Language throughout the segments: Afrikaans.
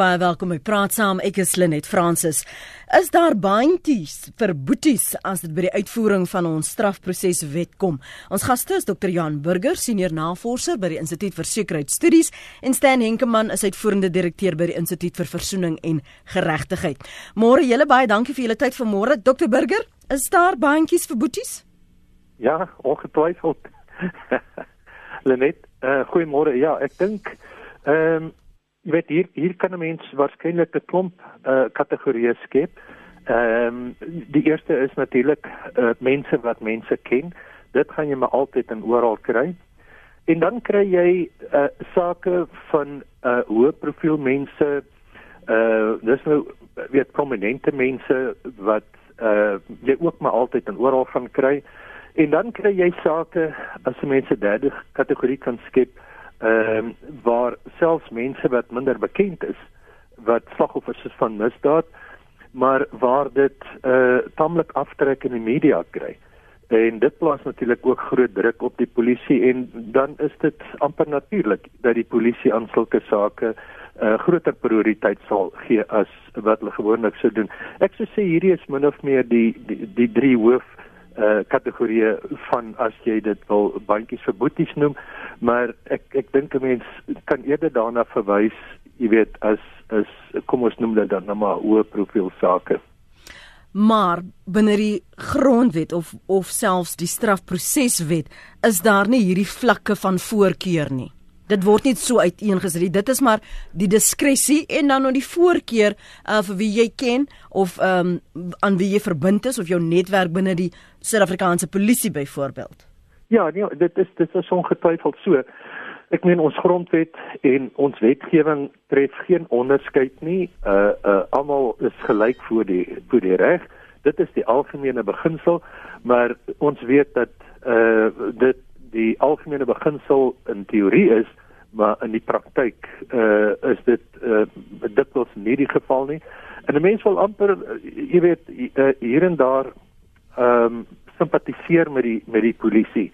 Baie welkom by Praat Saam. Ek is Lenet Fransis. Is daar baantjies vir boeties as dit by die uitvoering van ons strafproseswet kom? Ons gaste is Dr. Jan Burger, senior navorser by die Instituut vir Sekuriteitsstudies en Stan Henkemann is uitvoerende direkteur by die Instituut vir Versoening en Geregtigheid. Môre julle baie dankie vir julle tyd vanmôre. Dr. Burger, is daar baantjies vir boeties? Ja, ongetwyfeld. Lenet, uh, goeiemôre. Ja, ek dink ehm um, jy weet hier hier kan 'n mens waarskynlik 'n klomp uh, kategorieë skep. Ehm um, die eerste is natuurlik uh, mense wat mense ken. Dit gaan jy maar altyd en oral kry. En dan kry jy uh, sake van uh, hoë profiel mense uh dis nou weet prominente mense wat uh jy ook maar altyd en oral gaan kry. En dan kry jy sake as mense derde kategorie kan skep ehm uh, waar selfs mense wat minder bekend is wat slagoffers is van misdaad maar waar dit eh uh, tamelik aftrek in die media kry en dit plaas natuurlik ook groot druk op die polisie en dan is dit amper natuurlik dat die polisie aan sulke sake 'n uh, eh, groter prioriteit sal gee as wat hulle gewoonlik sou doen. Ek sou sê hierdie is min of meer die die, die drie hoof uh kategorieë van as jy dit wil bandjies vir boeties noem maar ek ek dink 'n mens kan eerder daarna verwys jy weet as as kom ons noem dit dan nou maar hoë profiel sake. Maar binne die grondwet of of selfs die strafproseswet is daar nie hierdie vlakke van voorkeur nie. Dit word nie so uiteengesit. Dit is maar die diskresie en dan nou die voorkeur uh, vir wie jy ken of um, aan wie jy verbind is of jou netwerk binne die Suid-Afrikaanse polisie byvoorbeeld Ja nee dit is dit is ongetwyfeld so. Ek meen ons grondwet en ons wetgewing tref geen onderskeid nie. Uh uh almal is gelyk voor die voor die reg. Dit is die algemene beginsel maar ons weet dat uh dit die algemene beginsel in teorie is maar in die praktyk uh is dit uh dikwels nie die geval nie. En 'n mens wil amper uh, jy weet uh, hier en daar ehm um, simpatiseer met die met die polisie.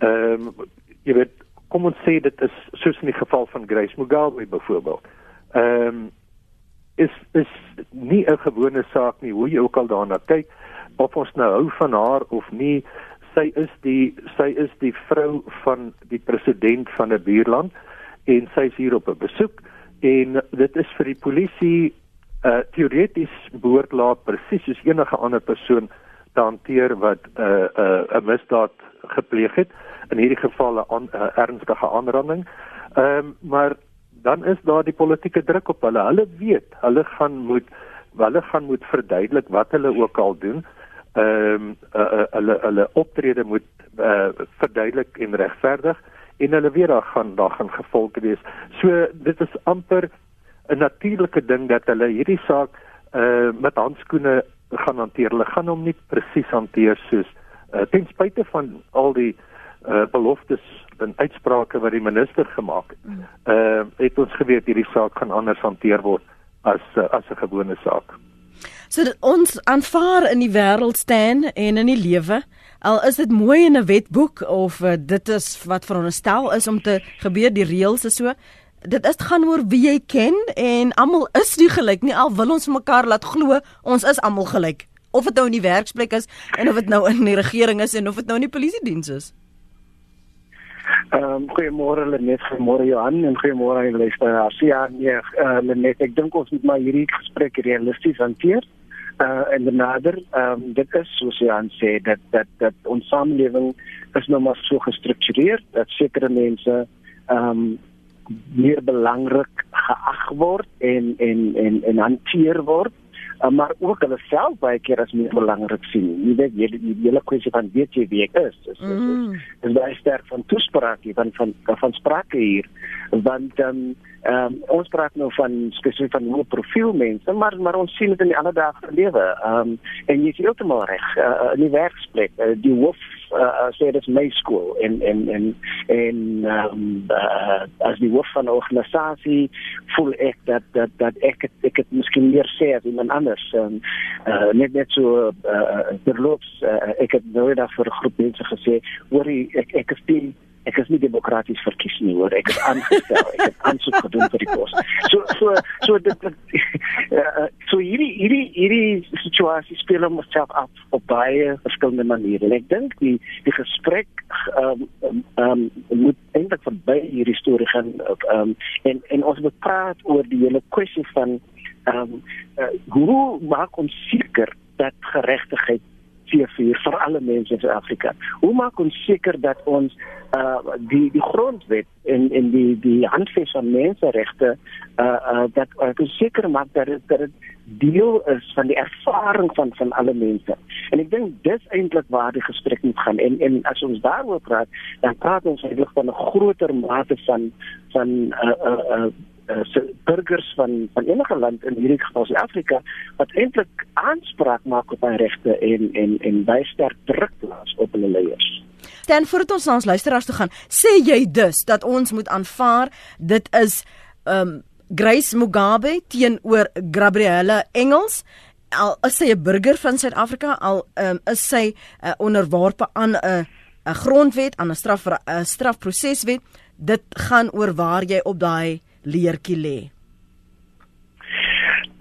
Ehm um, jy weet kom ons sê dit is soos in die geval van Grace Mugabe byvoorbeeld. Ehm um, is is nie 'n gewone saak nie hoe jy ook al daarna kyk of ons nou hou van haar of nie sy is die sy is die vrou van die president van 'n buurland en sy is hier op 'n besoek en dit is vir die polisie uh teoreties behoort laat presies soos enige ander persoon te hanteer wat 'n uh, 'n uh, 'n misdaad gepleeg het in hierdie geval 'n an, uh, ernstige aanranding. Ehm um, maar dan is daar die politieke druk op hulle. Hulle weet, hulle gaan moet hulle gaan moet verduidelik wat hulle ook al doen. Ehm um, uh, uh, hulle hulle optrede moet uh, verduidelik en regverdig en hulle weet daar gaan daar gaan gevolge wees. So dit is amper 'n natuurlike ding dat hulle hierdie saak uh met handskoene gaan hanteer. Hulle gaan hom nie presies hanteer soos uh, ten spyte van al die uh beloftes en uitsprake wat die minister gemaak het. Mm. Uh het ons geweet hierdie saak gaan anders hanteer word as uh, as 'n gewone saak. So ons aanvaar in die wêreld staan en in die lewe al is dit mooi in 'n wetboek of uh, dit is wat veronderstel is om te gebeur die reëls is so dit is gaan oor wie jy ken en almal is nie gelyk nie al wil ons mekaar laat glo ons is almal gelyk of dit nou in die werksplek is en of dit nou in die regering is en of dit nou in die polisie diens is Ehm um, goeiemôre Lenet, goeiemôre Johan en goeiemôre aan die luisteraars. Ja, nee, uh, Lenet, ek dink ons moet maar hierdie gesprek realisties hanteer uh, en benader. Ehm um, dit is soos jy aan sê dat dat dat ons samelewing is nou maar so gestruktureer dat sekere mense ehm um, meer belangrik geag word en en en en hanteer word uh, maar ook hulle self baie keer as meer belangrik sien. Jy weet jy die hele kwessie van weet jy wie ek is. Is is, mm. is, is baie sterk van toespraak hier van van van sprake hier want dan um, um, ons praat nou van spesifiek van hoe profiel mense maar maar ons sien dit in die van lewe. Ehm um, en jy is heeltemal reg. Uh, in die werksplek uh, die hoof uh, sê dit is my skool. En en en en um, uh, as die hoof van 'n organisasie voel ek dat dat dat ek het, ek het miskien meer sê as iemand anders. Um, uh, net net so uh, terloops uh, ek het nou net vir 'n groep mense gesê hoor ek ek is die ek is nie demokraties verkies nie hoor. Ek is aangestel. Ek het aansoek gedoen vir die pos so so so dit uh, so hierdie hierdie hierdie situasie speel homself af op baie verskillende maniere. En ek dink die die gesprek ehm um, um, moet eintlik verby hierdie storie gaan um, en en ons moet praat oor die hele kwessie van ehm um, uh, hoe maak ons seker dat geregtigheid vier vir alle mense in Suid-Afrika. Hoe maak ons seker dat ons uh die die grondwet en en die die handves van menseregte uh uh dat ons seker maak dat dit dat dit deel is van die ervaring van van alle mense. En ek dink dis eintlik waar die gesprek moet gaan. En en as ons daaroor praat, dan praat ons eintlik van 'n groter mate van van uh uh, uh uh, burgers van van enige land in hierdie geval Suid-Afrika wat eintlik aanspraak maak op hulle regte en en en baie sterk druk plaas op hulle leiers. Dan voordat ons na ons luisteraars toe gaan, sê jy dus dat ons moet aanvaar dit is um Grace Mugabe teenoor Gabrielle Engels al is sy 'n burger van Suid-Afrika al um, is sy uh, onderworpe aan 'n 'n grondwet aan 'n straf 'n strafproseswet dit gaan oor waar jy op daai leertjie lê?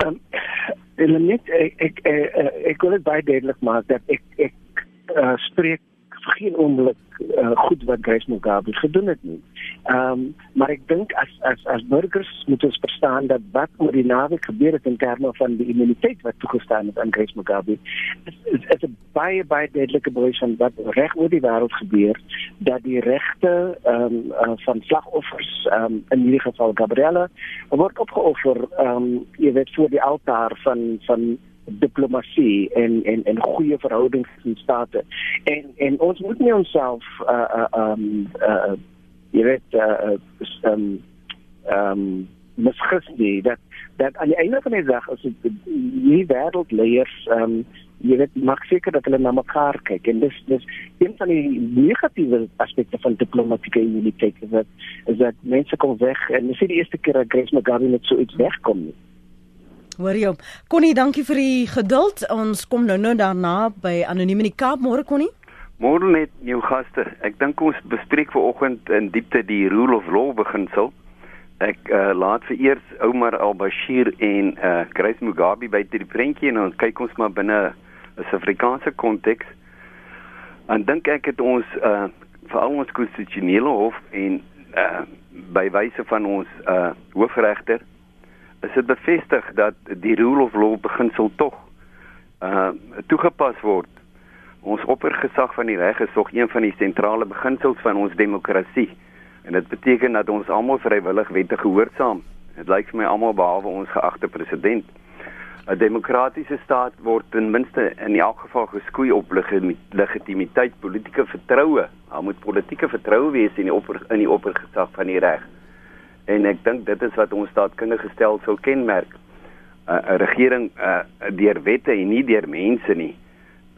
Ehm um, net ek ek ek, ek wil dit baie duidelik maak dat ek ek uh, spreek geen oomblik uh, goed wat Grace Mugabe gedoen het nie. Ehm maar ek dink as as as burgers moet ons verstaan dat wat oor die naweek gebeur het in terme van die immuniteit wat toegestaan het aan Grace Mugabe is is, is 'n baie baie duidelike van wat reg oor die wêreld gebeur dat die regte ehm um, van slagoffers ehm in hierdie geval Gabriella word opgeoffer ehm um, weet voor die altaar van van diplomatie en en en goeie verhoudings in state. En en ons moet nie onsself uh uh um uh jy weet uh um um misgis nie dat dat aan die einde van die dag as dit nie wêreldleiers um jy weet maak seker dat hulle na mekaar kyk en dis dis een van die negatiewe aspekte van diplomatieke immuniteit is dat is dat mense kom weg en dis nie die eerste keer dat Grace Mugabe met so iets wegkom nie. Hoor jy hom? Connie, dankie vir die geduld. Ons kom nou nou daarna by Anoniem in die Kaap. Môre Connie. Môre net jou gaste. Ek dink ons bespreek vanoggend in diepte die rule of law beginsel. Ek uh, laat vir eers Omar al-Bashir en uh, Grace Mugabe by die prentjie en dan kyk ons maar binne 'n Suid-Afrikaanse konteks. En dink ek het ons uh, veral ons konstitusionele hof en uh, by wyse van ons uh, hoofregter is dit bevestig dat die rule of law beginsel tog uh toegepas word. Ons oppergesag van die reg is tog een van die sentrale beginsels van ons demokrasie. En dit beteken dat ons almal vrywillig wette gehoorsaam. Dit lyk vir my almal behalwe ons geagte president. 'n Demokratiese staat word ten minste in elk geval geskoei op legitimiteit, politieke vertroue. Daar moet politieke vertroue wees in die opper in die oppergesag van die reg en ek dink dit is wat ons staatkundige stelsel kenmerk. 'n uh, regering uh, deur wette en nie deur mense nie.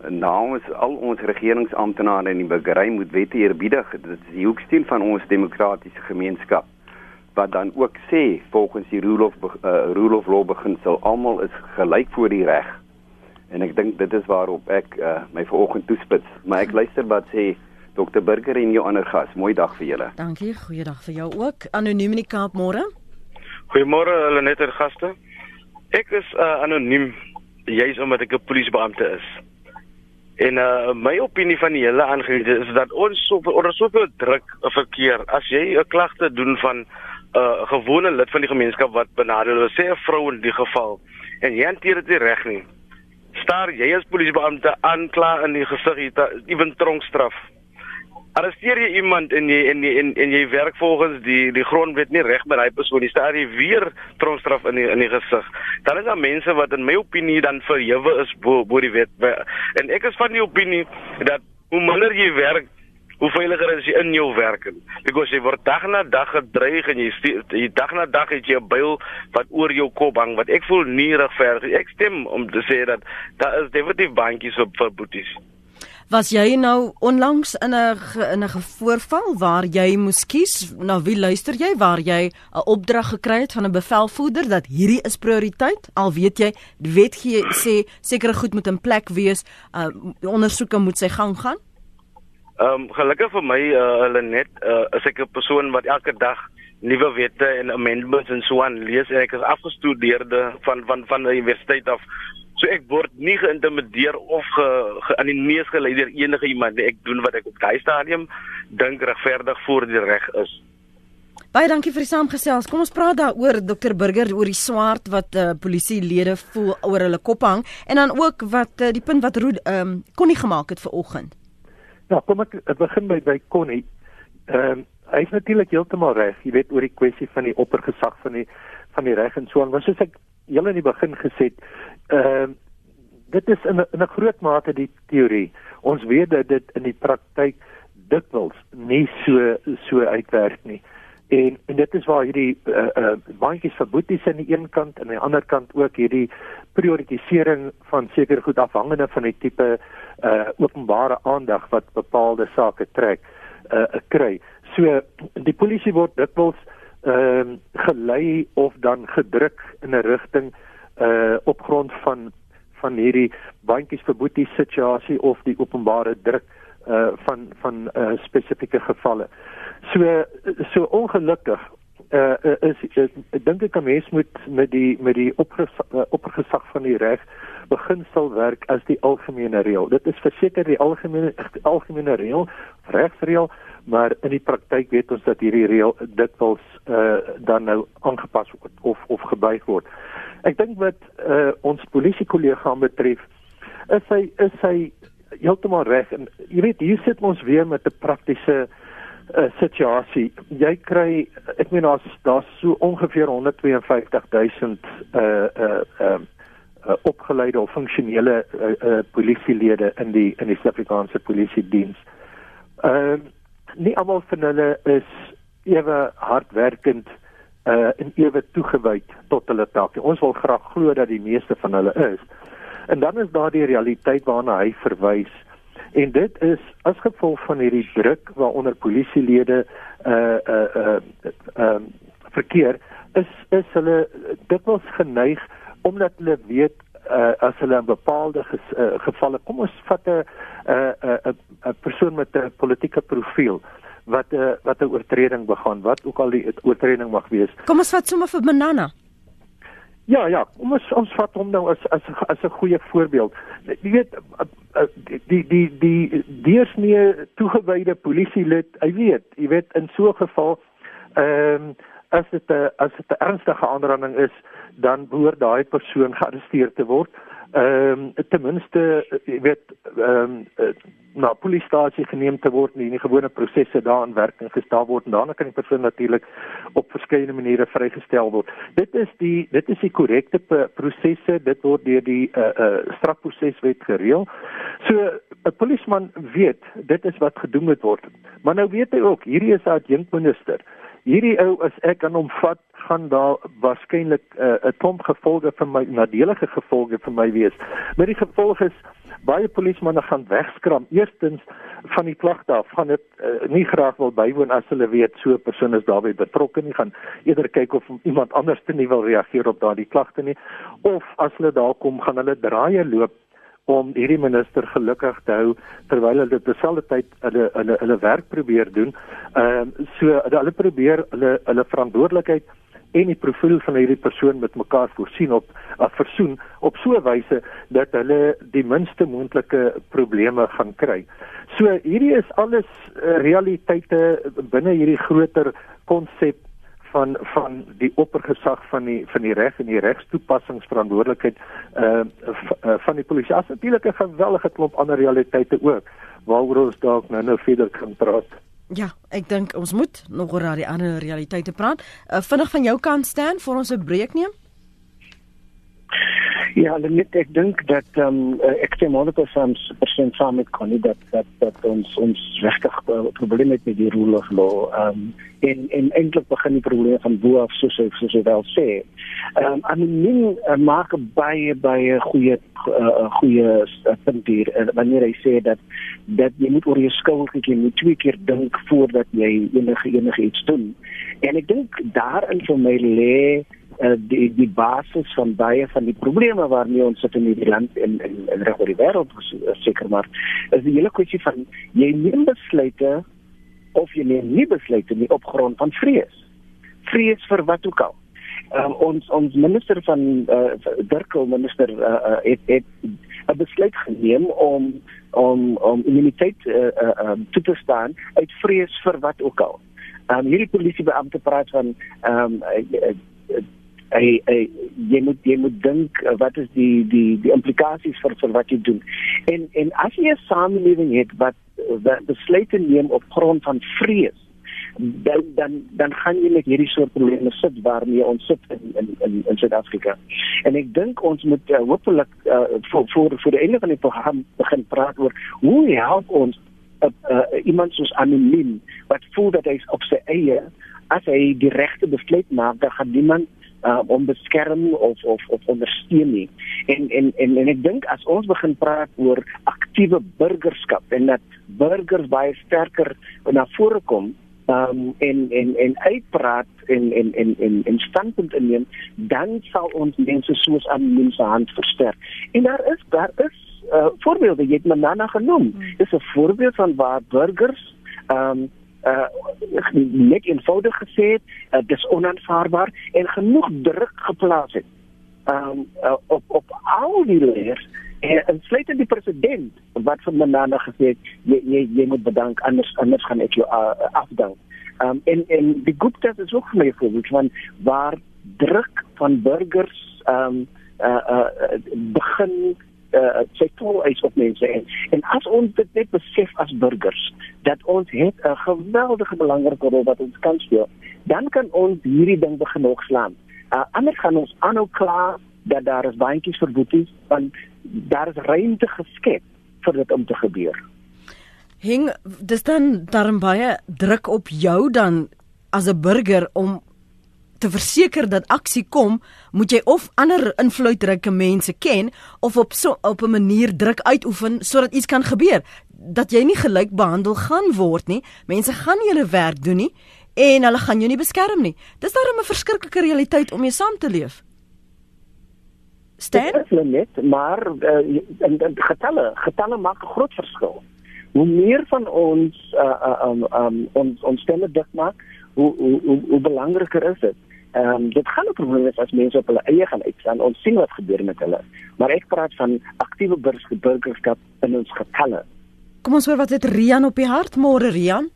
Namens al ons regeringsamptenare in die burgery moet wette eerbiedig. Dit is die hoeksteen van ons demokratiese gemeenskap wat dan ook sê volgens die rule of uh, rule of law beginsel almal is gelyk voor die reg. En ek dink dit is waarop ek uh, my vanoggend toespits. Maar ek luister wat sê Dr Burger en jou ander gas. Mooi dag vir julle. Dankie. Goeiedag vir jou ook. Anoniem in die Kaap môre. Goeiemôre hulle net er gaste. Ek is uh, anoniem juis omdat ek 'n polisiebeampte is. En uh, my opinie van die hele aangeleentheid is dat ons so onder soveel druk verkeer as jy 'n klagte doen van 'n uh, gewone lid van die gemeenskap wat benadeel word, sê 'n vrou in die geval en jy hanteer dit reg nie. Staar jy as polisiebeampte aankla in die gesig hier, ewen tronkstraf arresteer jy iemand en jy en jy en, en jy werk volgens die die grondwet nie reg met daai persoon nie, staar jy weer tronkstraf in die, in die gesig. Dan is daar mense wat in my opinie dan verhewe is bo bo die wet. En ek is van die opinie dat hoe minder jy werk, hoe veiliger is jy in jou werk. Because jy word dag na dag gedreig en jy jy dag na dag het jy 'n byl wat oor jou kop hang wat ek voel nie regverdig. Ek stem om te sê dat daar is definitief bankies op vir boeties. Was jy nou onlangs in 'n in 'n voorval waar jy moes kies? Na wie luister jy waar jy 'n opdrag gekry het van 'n bevelvoerder dat hierdie is prioriteit? Al weet jy wet gee sê sekere goed moet in plek wees uh, ondersoeke moet sy gang gaan? Ehm um, gelukkig vir my uh, hulle net uh, is ek 'n persoon wat elke dag nuwe wette en amendments en so aan lees en ek is afgestudeerde van van van die universiteit af. So ek word nie geïntimideer of ge, ge in die neus gelei deur enige iemand nie. Ek doen wat ek op daai stadium dink regverdig voor die reg is. Baie dankie vir die saamgesels. Kom ons praat daaroor Dr Burger oor die swaard wat uh, polisielede voel oor hulle kop hang en dan ook wat uh, die punt wat Rood ehm um, Connie gemaak het vir oggend. Ja, kom ek, ek begin by by Connie. Ehm um, hy is natuurlik heeltemal reg, jy weet oor die kwessie van die oppergesag van die van die reg en so aan. Maar soos ek heel in die begin gesê het, ehm um, dit is in 'n in 'n groot mate die teorie. Ons weet dat dit in die praktyk dikwels nie so so uitwerk nie. En, en dit is waar hierdie uh, uh baantjies vir boeties aan die een kant en aan die ander kant ook hierdie prioritisering van seker goed afhangende van die tipe uh openbare aandag wat bepaalde sake trek uh kry. So die polisie word dikwels ehm uh, gelei of dan gedruk in 'n rigting uh op grond van van hierdie baantjies vir boeties situasie of die openbare druk uh van van uh spesifieke gevalle. So so ongelukkig uh, is ek dink ek 'n mens moet met die met die opgesag, uh, opgesag van die reg beginsel werk as die algemene reël. Dit is verseker die algemene algemene reël, regsreël, maar in die praktyk weet ons dat hierdie reël dikwels uh, dan nou aangepas word of of gebuig word. Ek dink wat uh, ons polisie kollega betref, is hy is hy heeltemal reg en jy weet hier sit ons weer met 'n praktiese uh, situasie. Jy kry ek meen daar's daar's so ongeveer 152000 uh uh um uh, opgeleide of funksionele uh, uh, polisielede in die in die Suid-Afrikaanse polisie diens. Ehm uh, nie almal van hulle is ewe hardwerkend uh en ewe toegewyd tot hulle taak. Ons wil graag glo dat die meeste van hulle is. En dan is daar die realiteit waarna hy verwys en dit is as gevolg van hierdie druk waaronder polisielede uh uh uh um verkeer is is hulle dikwels geneig omdat hulle weet uh as hulle 'n bepaalde ges, uh, gevalle kom ons vat 'n 'n 'n persoon met 'n politieke profiel wat 'n uh, wat 'n oortreding begaan wat ook al die oortreding mag wees kom ons vat sommer vir banana Ja ja, ons ons vat hom nou as as as 'n goeie voorbeeld. Jy weet die die die deursnee toegewyde polisielid, hy weet, jy weet in so 'n geval ehm um, as dit 'n as dit 'n ernstige aanranding is, dan behoort daai persoon gearresteer te word ehm um, ten minste weet ehm um, na polisiestasie geneem te word en die gewone prosesse daarin werking gestel word en dan kan die persoon natuurlik op verskeie maniere vrygestel word. Dit is die dit is die korrekte prosesse, dit word deur die uh, uh strafproseswet gereël. So 'n polisieman weet dit is wat gedoen moet word. Maar nou weet hy ook hierdie is 'n adjunkminister hierdie ou as ek aan hom vat gaan daar waarskynlik eh, 'n uh, klomp gevolge vir my nadelige gevolge vir my wees. Maar die gevolg is baie polismanne gaan wegskram. Eerstens van die klagte af gaan dit uh, nie graag wil bywoon as hulle weet so 'n persoon is daarbey betrokke nie. Gaan eerder kyk of iemand anders te nie wil reageer op daardie klagte nie. Of as hulle daar kom, gaan hulle draaie loop om hierdie minister gelukkig te hou terwyl hulle terselfdertyd hulle hulle hulle werk probeer doen. Ehm uh, so hulle probeer hulle hulle verantwoordelikheid en die profiel van hierdie persoon met mekaar voorsien op uh, versoen op so 'n wyse dat hulle die minste moontlike probleme gaan kry. So hierdie is alles uh, realiteite binne hierdie groter konsep van van die oppergesag van die van die reg en die regstoepassingsverantwoordelikheid uh, uh van die polisie. As natuurlik 'n gewellige klomp ander realiteite ook waaroor ons dalk nou nou verder kan praat. Ja, ek dink ons moet nog oor die ander realiteite praat. Uh, vinnig van jou kant staan vir ons 'n breek neem. Ja, net ek dink dat ehm um, ek stem 100% saam met Connie dat dat dat ons ons regtig uh, probleme het met die rule of law. Ehm um, en en eintlik begin die probleme van bo af soos ek soos ek wel sê. Ehm um, anoniem uh, maak baie baie goeie uh, goeie punt hier uh, wanneer hy sê dat dat jy moet oor jou skuld kyk jy moet twee keer dink voordat jy enige enige iets doen. En ek dink daarin vir my lê uh, die die basis van baie van die probleme waarmee ons sit in hierdie land en en, en reg oor die wêreld seker maar is die hele kwessie van jy neem besluite of jy neem nie besluite nie op grond van vrees. Vrees vir wat ook al. Um, ons ons minister van uh, Dirkel minister uh, uh, het het 'n besluit geneem om om om immuniteit uh, uh, um, toe te staan uit vrees vir wat ook al. Um, hierdie polisiebeampte praat van ehm um, Hey, hey, jy moet jy moet dink wat is die die die implikasies vir vir wat jy doen. En en as jy 'n samelewing het wat wat besluite neem op grond van vrees, dan dan dan gaan jy met hierdie soort probleme sit waarmee ons sit in in in, in Suid-Afrika. En ek dink ons moet uh, hopelik uh, vir vir vir die einde van die program begin praat oor hoe help ons uh, uh, iemand soos anoniem wat voel dat hy op sy eie as hy die regte besluit maak, dan gaan niemand uh, om beskerm of of of ondersteun nie. En en en en ek dink as ons begin praat oor aktiewe burgerskap en dat burgers baie sterker na vore kom um en en en uitpraat en en en en en standpunt inneem dan sal ons mense soos aan mense hand versterk. En daar is daar is uh, voorbeelde jy het Manana genoem. Hmm. Dis 'n voorbeeld van waar burgers um uh net eenvoudig gesê het uh, dis onaanvaarbaar en genoeg druk geplaas het um uh, op op al die leiers en insluitend die president wat vir Manana gesê het jy jy, jy moet bedank anders anders gaan ek jou uh, afdank. Um en en die Gupta's is ook vir my voorbeeld van waar druk van burgers um uh, uh begin uh, sy tol is op mense en en as ons dit net besef as burgers dat ons het 'n geweldige belangrike rol wat ons kan speel dan kan ons hierdie ding begin opslaan. Uh, anders gaan ons aanhou kla dat daar is baantjies vir boeties want daar is ruimte geskep vir dit om te gebeur. Hing dis dan daarom baie druk op jou dan as 'n burger om te verseker dat aksie kom, moet jy of ander invloedryke mense ken of op so op 'n manier druk uitoefen sodat iets kan gebeur dat jy nie gelyk behandel gaan word nie. Mense gaan nie hulle werk doen nie en hulle gaan jou nie beskerm nie. Dis daarom 'n verskriklike realiteit om mee saam te leef. Staan net maar uh, en, en getalle, getalle maak 'n groot verskil. Hoe meer van ons uh, uh, um, um, ons ons stemme dik maak, hoe hoe hoe, hoe belangriker is dit? Ehm um, dit gaan ook probleem is as mense op hulle eie gaan uitstaan. Ons sien wat gebeur met hulle. Maar ek praat van aktiewe burgerskap in ons getalle. Kom ons hoor wat het Rian op die hart môre Rian?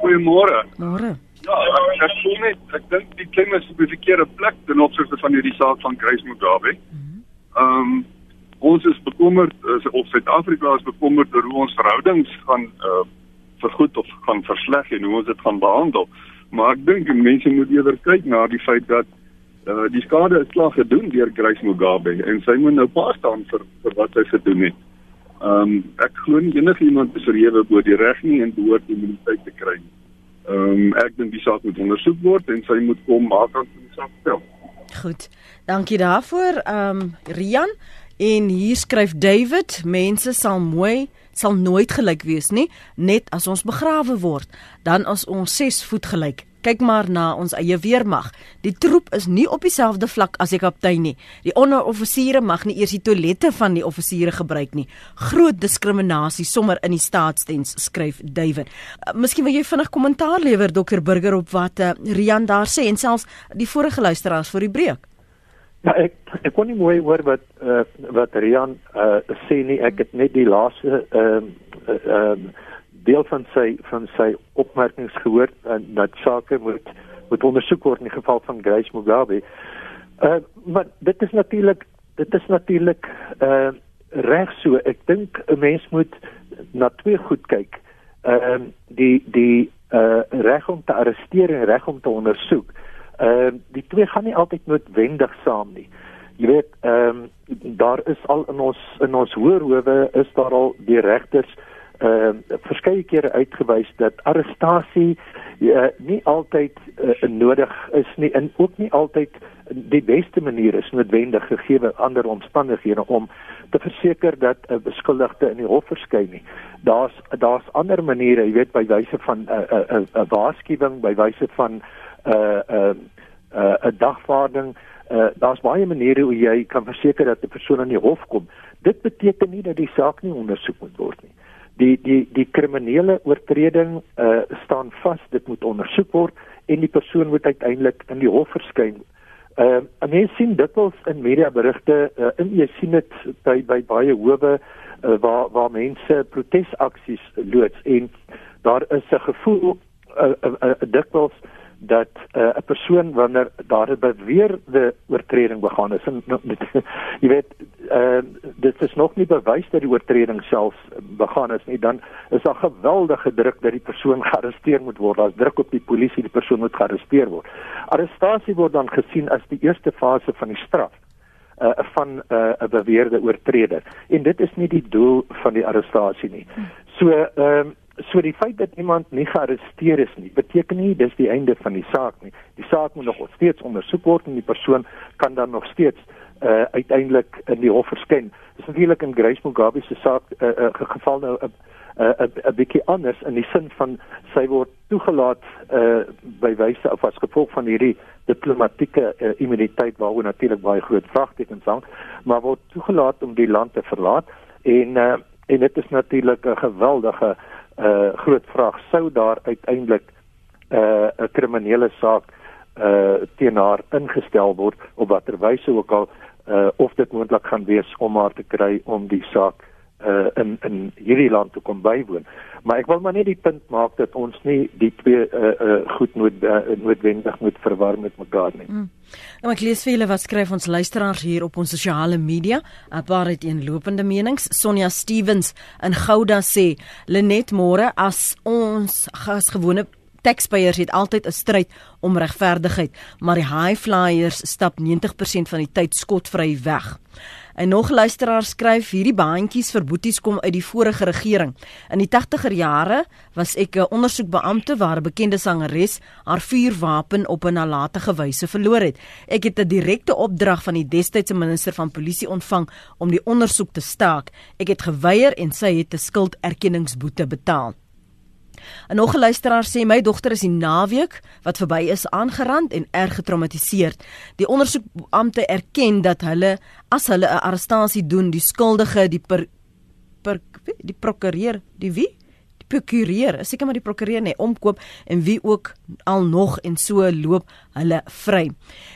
Goeiemôre. Môre. Ja, ek sê net ek dink die klem is op die verkeerde plek ten opsigte van hierdie saak van Grace Mugabe. Ehm um, ons is bekommerd is of Suid-Afrika is bekommerd oor hoe ons verhoudings gaan uh vergoed of gaan versleg en hoe ons dit gaan behandel. Maar ek dink mense moet eerder kyk na die feit dat uh, die skade is klaar gedoen deur Grace Mugabe en sy moet nou pas staan vir vir wat sy gedoen het. Ehm um, ek glo nie enigiemand is verhewe bo die reg nie en behoort immuniteit te kry. Ehm um, ek dink die saak moet ondersoek word en sy moet kom maak aan die saak stel. Goed. Dankie daarvoor. Ehm um, Rian en hier skryf David, mense sal mooi sal nooit gelyk wees nie, net as ons begrawe word, dan as ons 6 voet gelyk. Kyk maar na ons eie weermag. Die troep is nie op dieselfde vlak as die kaptein nie. Die onderoffisiere mag nie eers die toilette van die offisiere gebruik nie. Groot diskriminasie sommer in die staatsdiens, skryf David. Uh, miskien wil jy vinnig kommentaar lewer Dr Burger op wat uh, Rian daar sê en selfs die vorige luisteraars vir die breek. Ja, ek ek kon nie mooi hoor wat uh, wat Rian uh, sê nie. Ek het net die laaste ehm uh, ehm uh, deel van sy van sy opmerkings gehoor en uh, dat sake moet moet ondersoek word in die geval van Grace Mugabe. Uh, maar dit is natuurlik dit is natuurlik uh, reg so. Ek dink 'n mens moet na twee goed kyk. Ehm uh, die die uh, reg om te arresteer en reg om te ondersoek. Ehm uh, die twee gaan nie altyd noodwendig saam nie. Jy weet, ehm um, daar is al in ons in ons hoërhowe is daar al die regters ehm uh, verskeie kere uitgewys dat arrestasie uh, nie altyd uh, nodig is nie en ook nie altyd die beste manier is noodwendig gegee ander omstandighede om te verseker dat 'n uh, beskuldigde in die hof verskyn nie. Daar's daar's ander maniere, jy weet by wyse van 'n uh, 'n uh, 'n uh, uh, waarskuwing, by wyse van uh uh, 'n dagvaarding. Uh, Daar's baie maniere hoe jy kan verseker dat 'n persoon aan die hof kom. Dit beteken nie dat die saak nie ondersoek moet word nie. Die die die kriminele oortreding uh, staan vas, dit moet ondersoek word en die persoon moet uiteindelik in die hof verskyn. Uh, mense sien dikwels in mediaberigte uh, en jy sien dit by by baie howe uh, waar waar mense protesaksies loods en daar is 'n gevoel uh, uh, uh, dikwels dat 'n uh, persoon wanneer daar 'n beweerde oortreding begaan is en jy weet uh, dit is nog nie bewys dat die oortreding self begaan is nie dan is daar geweldige druk dat die persoon gearresteer moet word. Daar's druk op die polisie die persoon moet gearresteer word. Arrestasie word dan gesien as die eerste fase van die straf uh, van 'n uh, beweerde oortreder. En dit is nie die doel van die arrestasie nie. So ehm uh, so die feit dat iemand nie gearresteer is nie beteken nie dis die einde van die saak nie. Die saak moet nog steeds ondersoek word en die persoon kan dan nog steeds uh uiteindelik in die hof verskyn. Dis natuurlik in Grace Mugabe se saak 'n uh, uh, geval nou 'n uh, 'n uh, 'n bietjie anders in die sin van sy word toegelaat uh by wyse of as gevolg van hierdie diplomatieke uh, immuniteit waaroor natuurlik baie groot vraagtekens hang, maar word toegelaat om die land te verlaat en uh en dit is natuurlik 'n geweldige uh uh groot vraag sou daar uiteindelik 'n uh, 'n kriminele saak uh teen haar ingestel word op watter wyse ook al uh of dit moontlik gaan wees om haar te kry om die saak uh in in hierdie land te kom bywoon. Maar ek wil maar net die punt maak dat ons nie die twee uh uh goed nood uh, noodwendig moet verwar met mekaar nie. Mm. Nou ek lees vir julle wat skryf ons luisteraars hier op ons sosiale media. 'n Paar het eenlopende menings. Sonja Stevens in Gouda sê: "Lenet môre as ons as gewone taxpayers het altyd 'n stryd om regverdigheid, maar die high flyers stap 90% van die tyd skotvry weg." En nog luisteraars skryf hierdie baantjies vir boeties kom uit die vorige regering. In die 80er jare was ek 'n ondersoekbeampte waar 'n bekende sangeres haar vuurwapen op 'n nalatige wyse verloor het. Ek het 'n direkte opdrag van die destydse minister van polisie ontvang om die ondersoek te staak. Ek het geweier en sy het 'n skulderkenningsboete betaal. 'n Nog 'n luisteraar sê my dogter is die naweek wat verby is aangerand en erg getraumatiseerd. Die ondersoekbeampte erken dat hulle as hulle 'n arrestasie doen, die skuldige die per, per die prokureur, die wie? Die prokureur, seker maar die prokureur nee, omkoop en wie ook al nog en so loop hulle vry.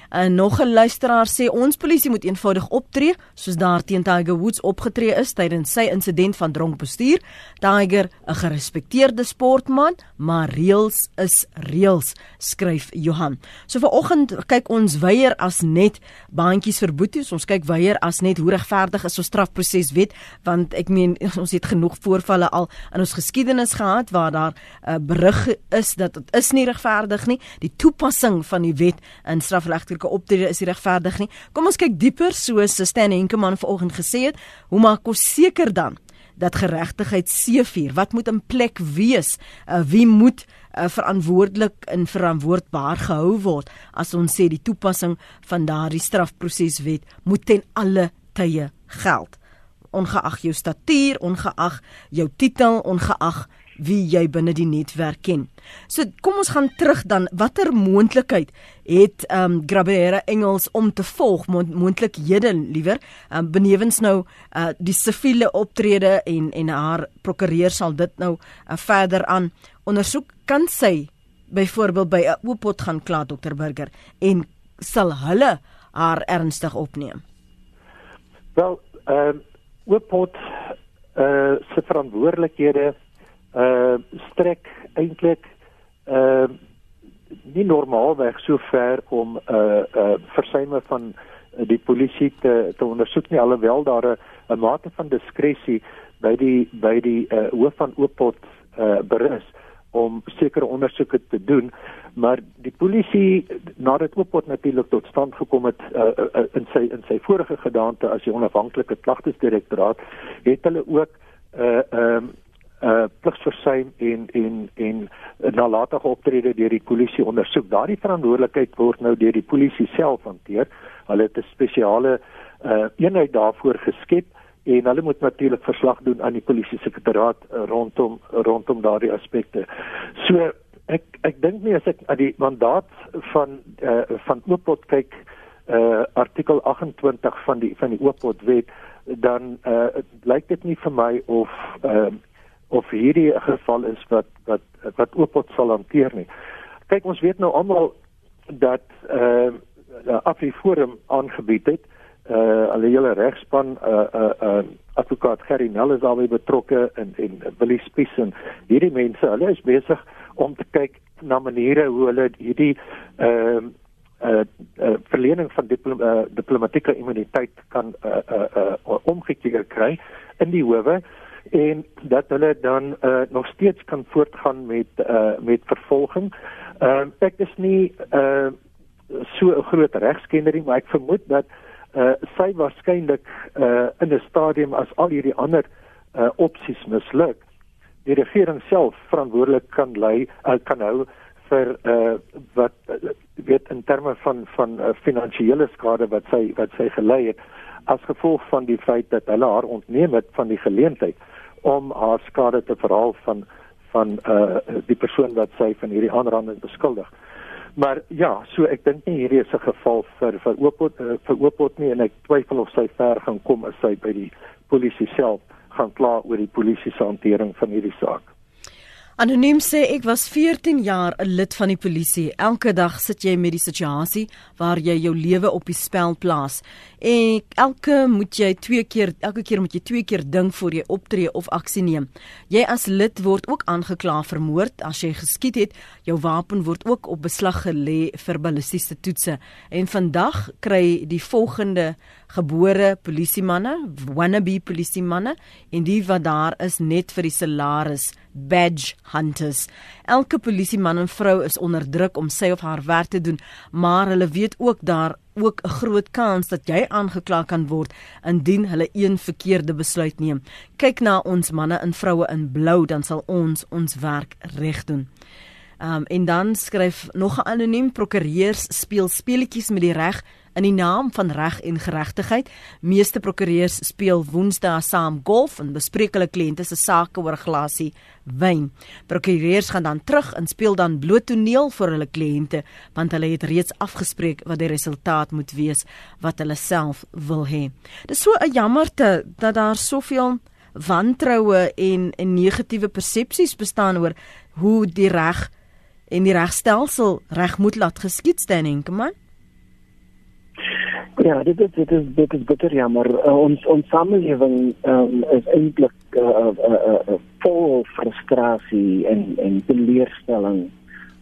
En nog 'n luisteraar sê ons polisie moet eenvoudig optree soos daar teen Tiger Woods opgetree is tydens sy insident van dronk bestuur. Tiger, 'n gerespekteerde sportman, maar reëls is reëls, skryf Johan. So vanoggend kyk ons weier as net bandjies vir boeties. Ons kyk weier as net hoe regverdig is ons strafproseswet want ek meen ons het genoeg voorvalle al in ons geskiedenis gehad waar daar 'n uh, berig is dat dit is nie regverdig nie. Die toepassing van die wet in strafregtelike optrede is regverdig nie. Kom ons kyk dieper soos Stan Henkemann vanoggend gesê het, hoe maak ons seker dan dat geregtigheid seëvier? Wat moet in plek wees? Uh, wie moet uh, verantwoordelik en verantwoordbaar gehou word as ons sê die toepassing van daardie strafproseswet moet ten alle tye geld? ongeag jou statuur, ongeag jou titel, ongeag wie jy binne die netwerk ken. So kom ons gaan terug dan watter moontlikheid het ehm um, Grabera Engels om te volg moontlikhede liewer um, benewens nou uh, die siviele optrede en en haar prokureur sal dit nou uh, verder aan ondersoek kan sy byvoorbeeld by 'n oopot gaan kla dokter Burger en sal hulle haar ernstig opneem. Wel ehm um, oopot eh uh, se verantwoordelikhede uh strek eintlik uh nie normaalweg so ver om uh uh versuime van die polisie te te ondersoek nie alhoewel daar 'n mate van diskresie by die by die uh hoof van Oopot uh berus om sekere ondersoeke te doen. Maar die polisie nadat Oopot natuurlik tot stand gekom het uh, uh, in sy in sy vorige gedaante as die onafhanklike klagtesdirektoraat het hulle ook uh ehm um, uh pligsversuim en en en nalatige optrede deur die polisie ondersoek. Daardie verantwoordelikheid word nou deur die polisie self hanteer. Hulle het 'n spesiale uh eenheid daarvoor geskep en hulle moet natuurlik verslag doen aan die polisie sekretariaat uh, rondom rondom daardie aspekte. So ek ek dink nie as ek na die mandaat van uh, van Oopot kyk uh artikel 28 van die van die Oopot wet dan uh lyk dit nie vir my of uh of hierdie 'n geval is wat wat wat Oopot sal hanteer nie. Kyk ons weet nou almal dat uh Afriforum aangebied het uh al hele regspan uh uh, uh advokaat Gerry Nel is albei betrokke en en Willie Spies en hierdie mense hulle is besig om te kyk na maniere hoe hulle hierdie ehm uh, uh, uh verlening van diplom, uh, diplomatieke immuniteit kan uh, uh, uh omgekeer kry in die howe en dat hulle dan uh nog steeds kan voortgaan met uh met vervolging. Ehm uh, ek is nie uh so 'n groot regskennering maar ek vermoed dat uh sy waarskynlik uh in 'n stadium as al hierdie ander uh opsies misluk die regering self verantwoordelik kan lei uh, kan hou vir uh wat uh, weet in terme van van uh, finansiële skade wat sy wat sy gelei het as gevolg van die feit dat hulle haar ontneem het van die geleentheid om haar skade te verhaal van van uh die persoon wat sy van hierdie aanranding beskuldig. Maar ja, so ek dink nie hierdie is 'n geval vir vir Oopot uh, vir Oopot nie en ek twyfel of sy ver gaan kom as sy by die polisie self gaan kla oor die polisie se hantering van hierdie saak. Anoniem sê ek was 14 jaar 'n lid van die polisie. Elke dag sit jy met die situasie waar jy jou lewe op die spel plaas. En elke moet jy twee keer elke keer moet jy twee keer dink voor jy optree of aksie neem. Jy as lid word ook aangekla vir moord as jy geskiet het. Jou wapen word ook op beslag gelê vir ballistiese toetse. En vandag kry die volgende gebore polisiemanne, wannabe polisiemanne en die wat daar is net vir die salaris badge hunters. Elke polisieman en vrou is onder druk om sy of haar werk te doen, maar hulle weet ook daar ook 'n groot kans dat jy aangekla kan word indien hulle een verkeerde besluit neem. Kyk na ons manne en vroue in blou, dan sal ons ons werk reg doen. Um en dan skryf nog 'n anoniem prokureurs speel speletjies met die reg in die naam van reg en geregtigheid. Meeste prokureurs speel Woensdae saam golf en bespreek hulle kliënte se sake oor 'n glasie wyn. Prokureurs gaan dan terug en speel dan bloot toneel vir hulle kliënte want hulle het reeds afgespreek wat die resultaat moet wees wat hulle self wil hê. Dit is so 'n jammerte dat daar soveel wantroue en 'n negatiewe persepsies bestaan oor hoe die reg en die regstelsel reg moet laat geskied staan enke man. Ja, dit is dit is dit is bitter jammer. Uh, ons ons samelewing um, is eintlik uh, uh, uh, uh, vol frustrasie en en teleurstelling.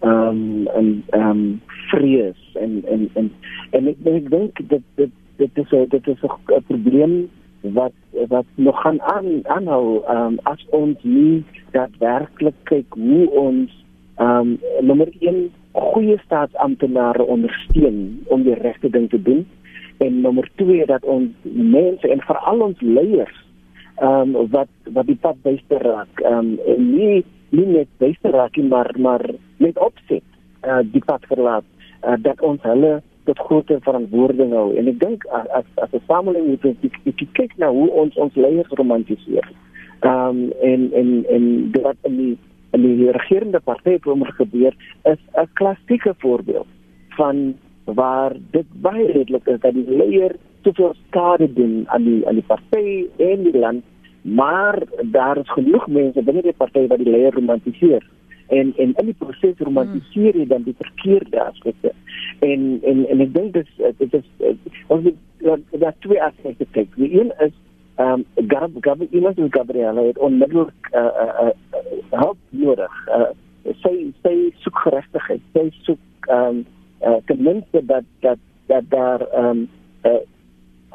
Ehm um, en ehm um, vrees en en en en ek ek dink dit dit dit is 'n dit is 'n probleem wat wat nog gaan aan aanhou um, as ons nie daadwerklik kyk hoe ons ehm um, nommer 1 goeie staatsamptenare ondersteun om die regte ding te doen en nommer 2 dat ons mense en veral ons leiers ehm um, wat wat die pad byste raak ehm um, en nie nie net byste raak nie maar maar met opset uh, die pad verlaat uh, dat ons hulle tot groter verantwoording hou. En ek dink as as 'n samelewing moet ek, ek kyk na hoe ons ons leiers romantiseer. Ehm um, en en en dat in die in die regerende party wat gebeur is 'n klassieke voorbeeld van waar dit baie redelik is dat die leier soveel skade doen aan die aan die party en die land maar daar is genoeg mense binne die party wat die leier romantiseer. En en in die proses romantiseer jy dan die verkeerde aspekte. En en en ek dink dis dit is ons moet daar twee aspekte kyk. Die een is ehm um, Gab Gab iemand is Gabriela het onmiddellik uh, uh, uh, hulp nodig. Uh, sy sy soek geregtigheid sy soek ehm um, uh, ten minste dat dat dat daar ehm um, uh,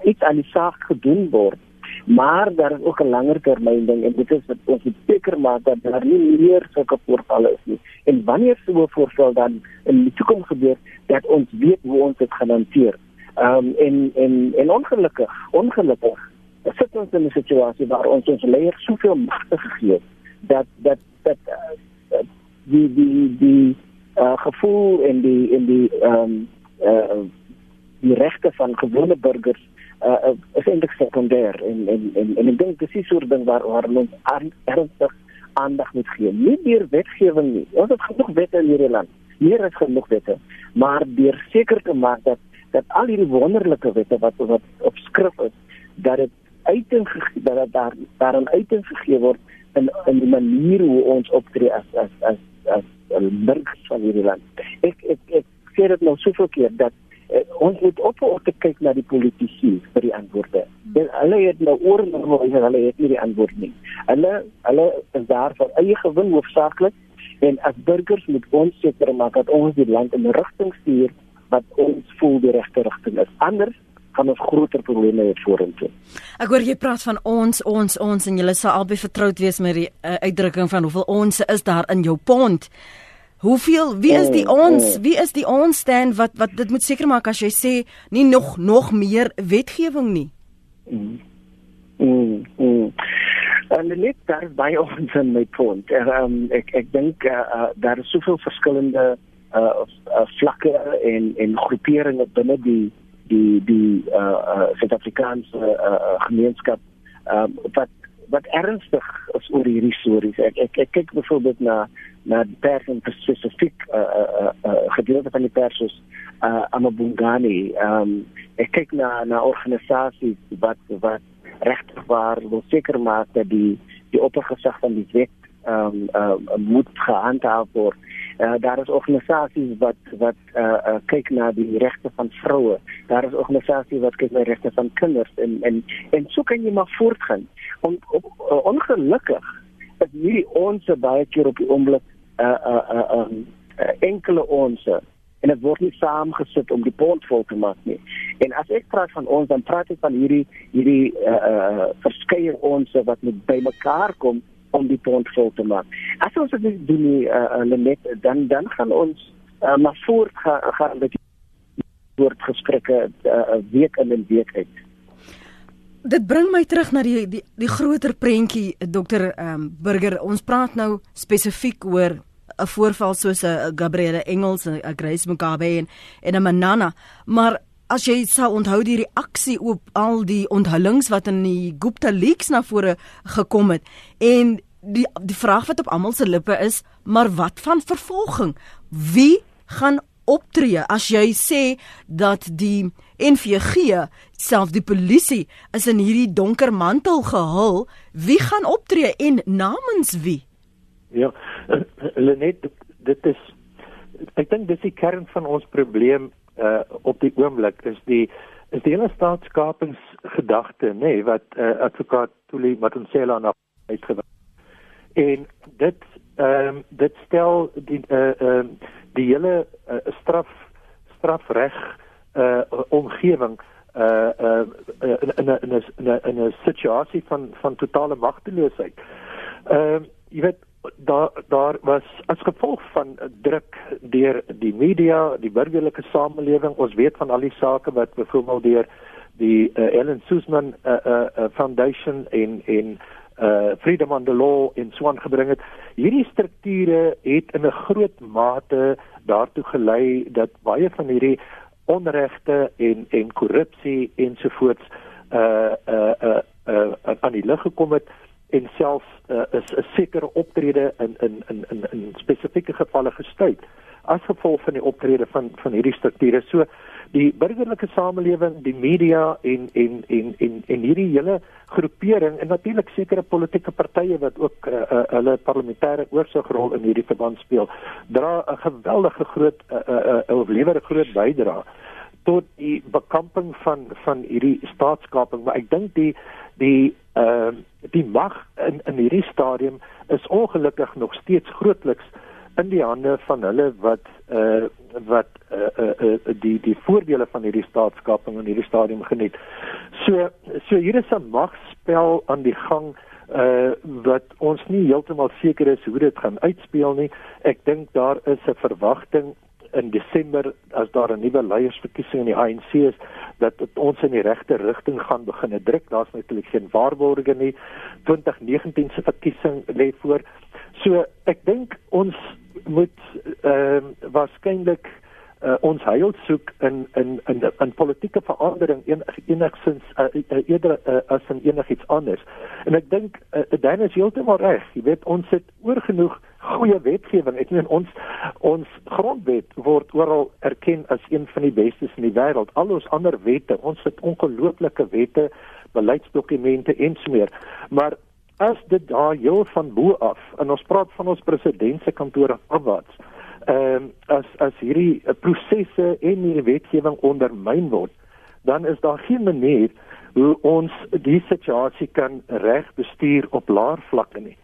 iets aan die saak gedoen word. Maar daar is ook 'n langer termyn ding en dit is dat ons seker maak dat daar nie meer sulke voorvalle is nie. En wanneer so 'n voorval dan in die toekoms gebeur dat ons weet hoe ons dit gaan hanteer ehm um, en en en ongelukkig ongelukkig sit ons in 'n situasie waar ons ons leiers soveel magte gegee het dat dat dat uh, die die die uh, gevoel en die in die ehm um, uh, die regte van gewone burgers uh, is eintlik sekondêr en en en en ek dink dis so 'n ding waar waar ons ernstig aandag moet gee. Nie deur wetgewing nie. Ons het genoeg wette in hierdie land. Meer as genoeg wette, maar deur seker te maak dat dat al hierdie wonderlike wette wat wat op skrif is, dat dit uiting dat dit daar daarin uiting gegee word in in die manier hoe ons optree as as as as, burgers van hierdie land. Ek ek ek sê dit nou soveel keer dat uh, ons moet ophou om te kyk na die politici vir die antwoorde. En hulle het nou oor en oor gesê hulle het nie die antwoord nie. Hulle hulle is daar vir eie gewin hoofsaaklik en as burgers moet ons seker maak dat ons die land in 'n rigting stuur wat ons voel die regte rigting is. Anders gaan ons groter probleme hê vorentoe. Ek hoor jy praat van ons, ons, ons en julle sal albei vertroud wees met die uh, uitdrukking van hoeveel ons is daar in jou pond. Hoeveel wie is die mm, ons? Mm. Wie is die ons staan wat wat dit moet seker maak as jy sê nie nog nog meer wetgewing nie. Mm. Mm. mm. En net daar by ons in my punt. Um, ek ek dink uh, uh, daar is soveel verskillende uh, uh, vlakke en en groeperinge binne die die die uh, uh, Suid-Afrikaanse uh, uh, gemeenskap um, wat wat ernstig is oor hierdie stories. Ek ek, ek kyk byvoorbeeld na na die pers en spesifiek uh, uh, uh, gedeelte van die pers soos uh, Amabungani. Um, ek kyk na na organisasies wat wat regtig waar wil seker maak dat die die oppergesag van die wet um, uh, moet gehandhaaf word. Uh, daar is organisasies wat wat uh, uh, kyk na die regte van vroue. Daar is organisasies wat kyk na die regte van kinders en en en so kan jy maar voortgaan. On, op, uh, ongelukkig is hierdie ons baie keer op oomblik 'n uh, uh, uh, um, uh, enkele ons en dit word nie saamgesit om die pond vol te maak nie. En as ek praat van ons dan praat ek van hierdie uh, uh, verskeie ons wat met bymekaar kom om die pond vol te maak. As ons dit doen nie uh, uh, net dan dan gaan ons uh, maar voort gaan gaan met woord gesprekke uh, week in en week uit. Dit bring my terug na die die, die groter prentjie ehm um, Burger. Ons praat nou spesifiek oor 'n voorval soos 'n Gabrielle Engels, 'n Grace Mugabe en en 'n Manana, maar as jy sou onthou die reaksie op al die onthullings wat in die Gupta leaks na vore gekom het en die die vraag wat op almal se lippe is, maar wat van vervolging? Wie gaan optree as jy sê dat die NVG self die polisie is in hierdie donker mantel gehul, wie gaan optree en namens wie? Ja, Lenet, dit is ek dink dis die kern van ons probleem uh op die oomblik is die is die hele staatskapingsgedagte, nê, nee, wat uh, advokaat Tuli Matonsela na uitgewys. En dit ehm um, dit stel die uh ehm uh, die hele uh, straf strafreg uh omgewing uh uh in in 'n in 'n in 'n situasie van van totale magteloosheid. Ehm uh, jy weet daar daar was as gevolg van druk deur die media, die burgerlike samelewing, ons weet van al die sake wat byvoorbeeld deur die uh, Ellen Suzman uh, uh, uh, Foundation en en uh Freedom on the Law in Swan gebring het. Hierdie strukture het in 'n groot mate daartoe gelei dat baie van hierdie onregte en en korrupsie ensovoorts uh uh uh, uh aan die lig gekom het en selfs uh, is 'n sekere optrede in in in in in spesifieke gevalle gestuit as gevolg van die optrede van van hierdie strukture. So die burgerlike samelewing, die media en en en en en hierdie hele groepering en natuurlik sekere politieke partye wat ook uh, uh, hulle parlementêre oorsigrol in hierdie verband speel, dra 'n geweldige groot uh, uh, uh, lewer 'n groot bydrae tot die bekamping van van hierdie staatskaping, maar ek dink die die ehm uh, die mag in in hierdie stadium is ongelukkig nog steeds grootliks in die hande van hulle wat uh wat uh, uh, uh die die voordele van hierdie staatskaping in hierdie stadium geniet. So so hier is 'n magspel aan die gang uh wat ons nie heeltemal seker is hoe dit gaan uitspeel nie. Ek dink daar is 'n verwagting in Desember as daar 'n nuwe leiersverkiesing in die ANC is dat ons in die regte rigting gaan begin druk. Daar's natuurlik geen waarborge nie. 2019 se verkiesing lê voor. So ek dink ons moet ehm uh, waarskynlik uh, ons heil soek in in in in politieke verandering en enigstens uh, uh, eerder uh, as in enigiets anders. En ek dink uh, Dan is heeltemal reg. Jy weet ons het oorgenoeg goeie wetgewing. Ek meen ons ons grondwet word oral erken as een van die bestes in die wêreld. Al ons ander wette, ons het ongelooflike wette, beleidsdokumente en so meer. Maar as dit daar heel van bo af en ons praat van ons president se kantoor afwaarts ehm um, as as hierdie uh, prosesse en hierdie wetgewing ondermyn word dan is daar geen manier hoe ons die situasie kan reg bestuur op laer vlakke nie.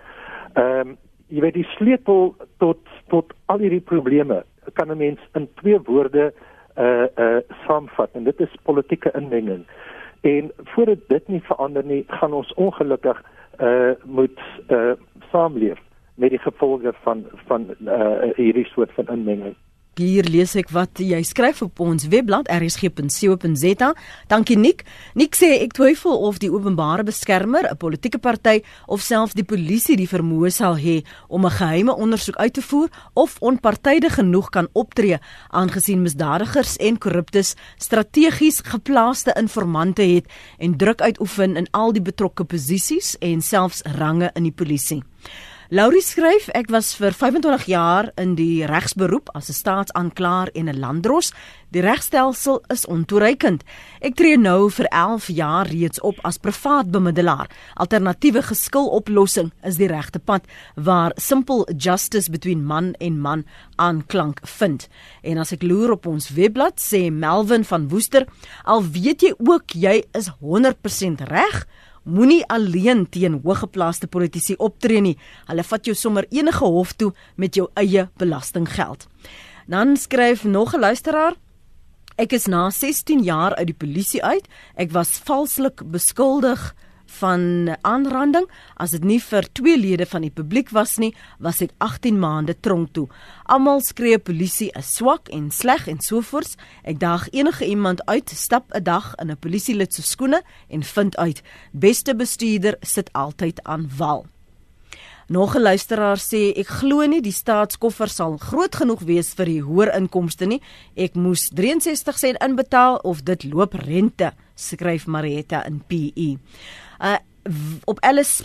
Ehm um, jy weet die sleutel tot tot al hierdie probleme kan 'n mens in twee woorde uh uh saamvat en dit is politieke inmenging. En voordat dit nie verander nie, gaan ons ongelukkig uh moet uh saamleef met die gevolge van van uh hierdie soort van inmenging. Hier lees ek wat jy skryf op ons webblad rsg.co.za. Dankie Nik. Nik sê ek twyfel of die openbare beskermer, 'n politieke party of selfs die polisie die vermoë sal hê om 'n geheime ondersoek uit te voer of onpartydig genoeg kan optree aangesien misdadigers en korruptes strategies geplaaste informante het en druk uitoefen in al die betrokke posisies en selfs range in die polisie. Laurie skryf ek was vir 25 jaar in die regsberoep as 'n staatsaanklaer en 'n landdros. Die regstelsel is ontoereikend. Ek tree nou vir 11 jaar reeds op as privaat bemiddelaar. Alternatiewe geskiloplossing is die regte pad waar simple justice between man en man aanklank vind. En as ek loer op ons webblad sê Melvin van Woester, al weet jy ook jy is 100% reg, Moenie alleen teen hoëgeplaaste politici optree nie. Hulle vat jou sommer enige hof toe met jou eie belastinggeld. Dan skryf nog 'n luisteraar Ek is na 16 jaar uit die polisie uit. Ek was valslik beskuldig van aanranding as dit nie vir twee lede van die publiek was nie, was ek 18 maande tronk toe. Almal skree polisie is swak en sleg en sovoorts. Ek daag enige iemand uit, stap 'n dag in 'n polisielid se skoene en vind uit beste bestuurder sit altyd aan wal. Nog 'n luisteraar sê ek glo nie die staatskoffer sal groot genoeg wees vir die hoër inkomste nie. Ek moes 63 sent inbetaal of dit loop rente, skryf Marietta in PE. Uh op Ellis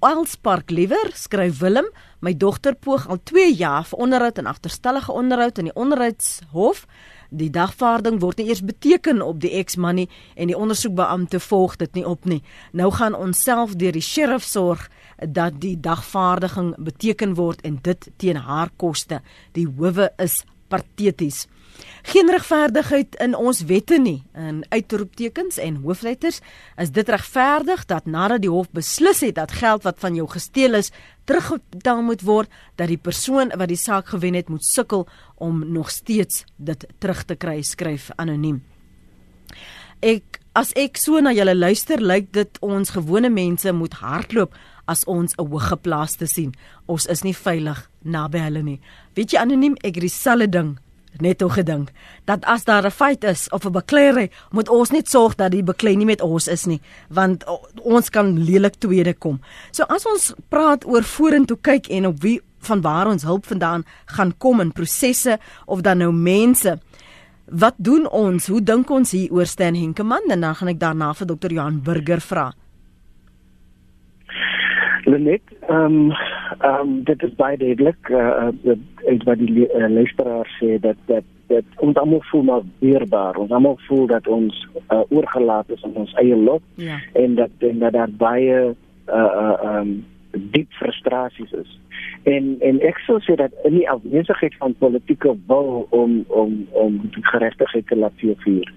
Elspark liewer skryf Willem, my dogter poog al 2 jaar vir onderhoud en agterstallige onderhoud in die onderhoudshof. Die dagvaarding word nie eers beteken op die ex-mannie en die ondersoekbeampte volg dit nie op nie. Nou gaan ons self deur die sheriff sorg dat die dagvaarding beteken word en dit teen haar koste. Die howe is pateties. Geen regverdigheid in ons wette nie. In uitroeptekens en hoofletters is dit regverdig dat nadat die hof beslis het dat geld wat van jou gesteel is terugbetaal moet word, dat die persoon wat die saak gewen het moet sukkel om nog steeds dit terug te kry, skryf anoniem. Ek as ek so na julle luister, lyk dit ons gewone mense moet hardloop as ons 'n hoëgeplaaste sien. Ons is nie veilig naby hulle nie. Weet jy anoniem, ek dieselfde ding net toe gedink dat as daar 'n feit is of 'n bekleierery, moet ons net sorg dat die beklei nie met ons is nie, want ons kan lelik tweede kom. So as ons praat oor vorentoe kyk en op wie van waar ons hulp vandaan gaan kom in prosesse of dan nou mense Wat doen ons? Hoe dink ons hier oor Stan Henkemann? En dan gaan ek daarna vir Dr. Johan Burger vra. Lenet, ehm um, ehm um, dit is baie duidelik eh uh, wat die uh, luisteraar sê dat dat dat ons almal voel maar weerbaar. Ons almal voel dat ons uh, oorgelaat is aan ons eie lot ja. en dat en dat daar baie eh uh, ehm um, diep frustrasies is. En en ek sou sê dat in die afwesigheid van politieke wil om om om geregtigheid te laat vier.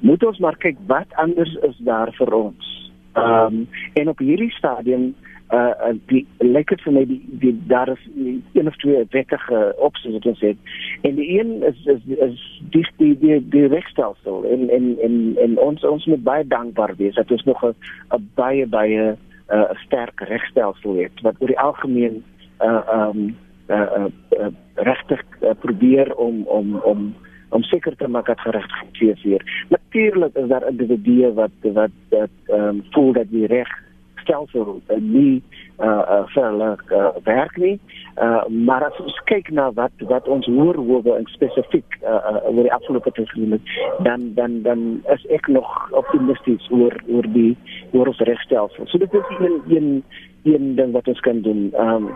Moet ons maar kyk wat anders is daar vir ons. Ehm um, en op hierdie stadium uh, die lekker vir my die, die daar is een of twee wettige opsies wat ons het en die een is is is die die die, die regstelsel en en en en ons ons moet baie dankbaar wees dat ons nog 'n baie baie uh, sterk regstelsel het wat oor die algemeen uh um uh, uh, uh regtig uh, probeer om om om om seker te maak dat geregtigheid hier. Natuurlik is daar individue wat wat dat ehm um, voel dat die reg stelsel uh, nie uh, uh, vir hulle uh, werk nie. Uh, maar as ons kyk na wat wat ons hoor hoor in spesifiek uh, uh, oor die afgelope tyd gedoen het, dan dan dan is ek nog optimisties oor oor die oor ons regstelsel. So dit is een een een ding wat ons kan doen. Um,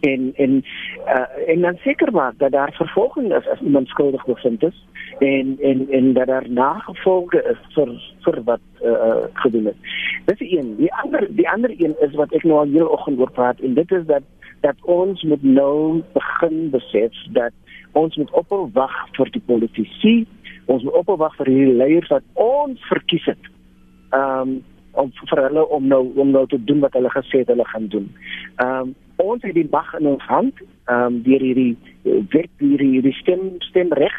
en en uh, en dan seker maak dat daar vervolging is as iemand skuldig bevind is en en en dat daar nagevolge is vir vir wat uh, gedoen is. Dis een. Die ander die ander een is wat ek nou al heel oggend oor praat en dit is dat dat ons moet nou begin besef dat ons moet ophou wag vir die politici, ons moet ophou wag vir die leiers wat ons verkies het. Um om vir hulle om nou om nou te doen wat hulle gesê het hulle gaan doen. Um ons het die mag in ons hand, um deur hierdie wet hierdie, hierdie stem stemreg.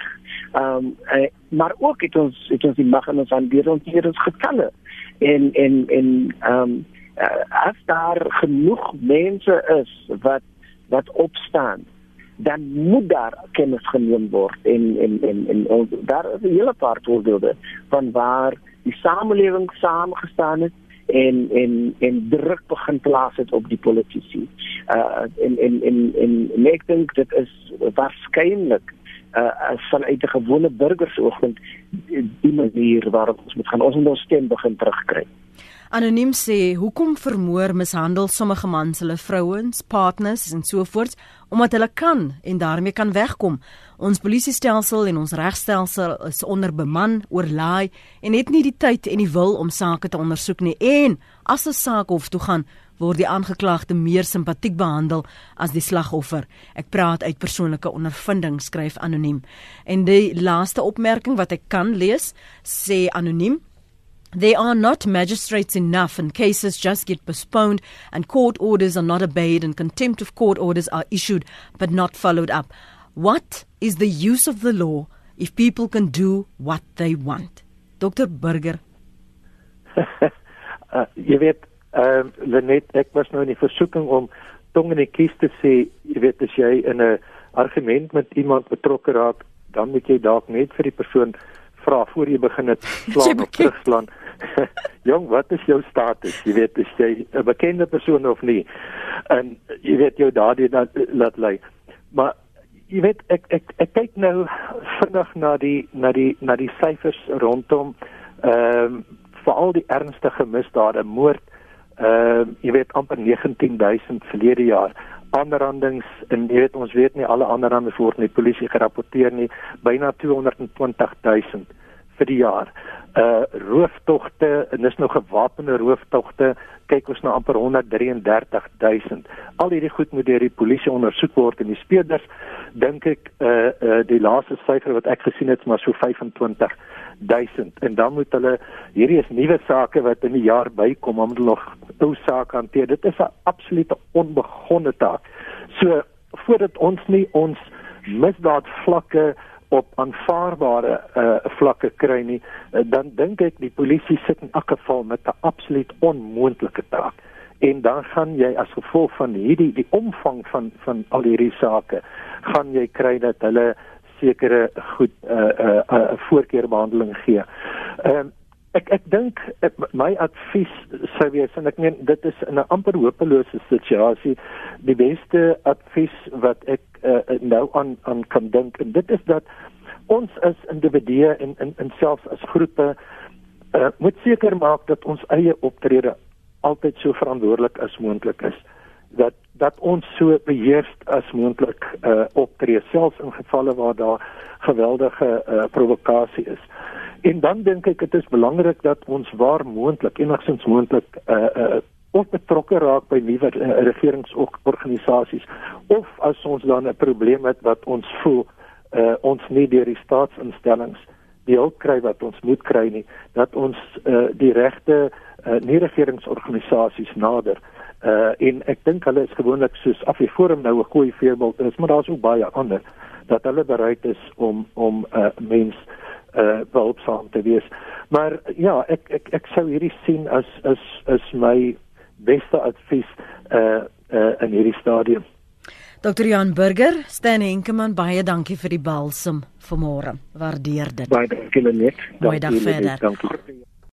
Um uh, maar ook het ons het ons die mag in ons hand deur ons hier ons getalle en en en um uh, as daar genoeg mense is wat wat opstaan dan moet daar kennis geneem word en en en en, en daar is 'n hele paar voorbeelde van waar die samelewing saamgestaan het en en en druk begin plaas het op die politici. Uh en en en en, en ek dink dit is waarskynlik uh vanuit 'n gewone burgersoogpunt die manier waarop ons moet gaan ons moet ons stem begin terugkry. Anoniem sê, hoekom vermoor mishandel sommige mans hulle vrouens, partners en so voort omdat hulle kan en daarmee kan wegkom. Ons polisiestelsel en ons regstelsel is onderbeman, oorlaai en het nie die tyd en die wil om sake te ondersoek nie. En as 'n saak hof toe gaan, word die aangeklagde meer simpatiek behandel as die slagoffer. Ek praat uit persoonlike ondervinding, skryf anoniem. En die laaste opmerking wat ek kan lees, sê anoniem They are not magistrates enough and cases just get postponed and court orders are not obeyed and contempt of court orders are issued but not followed up. What is the use of the law if people can do what they want? Dr Burger. uh, jy weet, ehm uh, Lenet, ek was nou in die versoeking om tong in die kies te sê, jy weet as jy in 'n argument met iemand betrokke raak, dan moet jy dalk net vir die persoon vra voor jy begin dit slaan of terugslaan. Jong, wat is jou status? Jy weet, is jy 'n bekende persoon of nie? En jy weet jou daardie laat, laat lê. Maar jy weet ek ek ek kyk nou vinnig na die na die na die syfers rondom ehm um, veral die ernstige misdade, moord ehm um, jy weet amper 19000 verlede jaar. Aanrandings en jy weet ons weet nie alle aanrandings word nie polisie gerapporteer nie byna 220000 vir die jaar. Uh rooftogte en dis nou gewapende rooftogte kyk ons na amper 133000 al hierdie goed moet deur die polisie ondersoek word en die speurders dink ek uh uh die laaste syfer wat ek gesien het maar so 25000 en dan moet hulle hierdie is nuwe sake wat in die jaar bykom om hulle nog ou sake hanteer. Dit is 'n absolute onbegonne taak. So voordat ons nie ons misdaad vlakke op aanvaarbare uh, vlakke kry nie, uh, dan dink ek die polisie sit in elk geval met 'n absoluut onmoontlike taak. En dan gaan jy as gevolg van hierdie die omvang van van al hierdie sake, gaan jy kry dat hulle sekere goed 'n uh, 'n uh, uh, voorkeurbehandeling gee. Ehm uh, ek ek dink my advies sou wees en ek meen dit is 'n amper hopelose situasie die beste advies wat ek uh, nou aan aan kan dink en dit is dat ons as individue en in in selfs as groepe uh, moet seker maak dat ons eie optrede altyd so verantwoordelik as moontlik is dat dat ons so beheerst as moontlik uh, optree selfs in gevalle waar daar geweldige uh, provokasie is. En dan dink ek dit is belangrik dat ons waar moontlik enigstens moontlik uh uh of betrokke raak by nuwe uh, regeringsorganisasies of as ons dan 'n probleem het wat ons voel uh ons nie deur die staatsinstellings die hulp kry wat ons moet kry nie dat ons uh die regte uh nie regeringsorganisasies nader uh en ek dink hulle is gewoonlik soos Afriforum nou 'n goeie voorbeeld is maar daar's ook baie ander dat hulle bereid is om om uh mense uh behulpsaam te wees. Maar ja, ek ek ek sou hierdie sien as as as my beste advies uh uh in hierdie stadium. Dr. Jan Burger, Stan Henkemann, baie dankie vir die balsem vanmôre. Waardeer dit. Baie dankie net. Dankie. Dankie.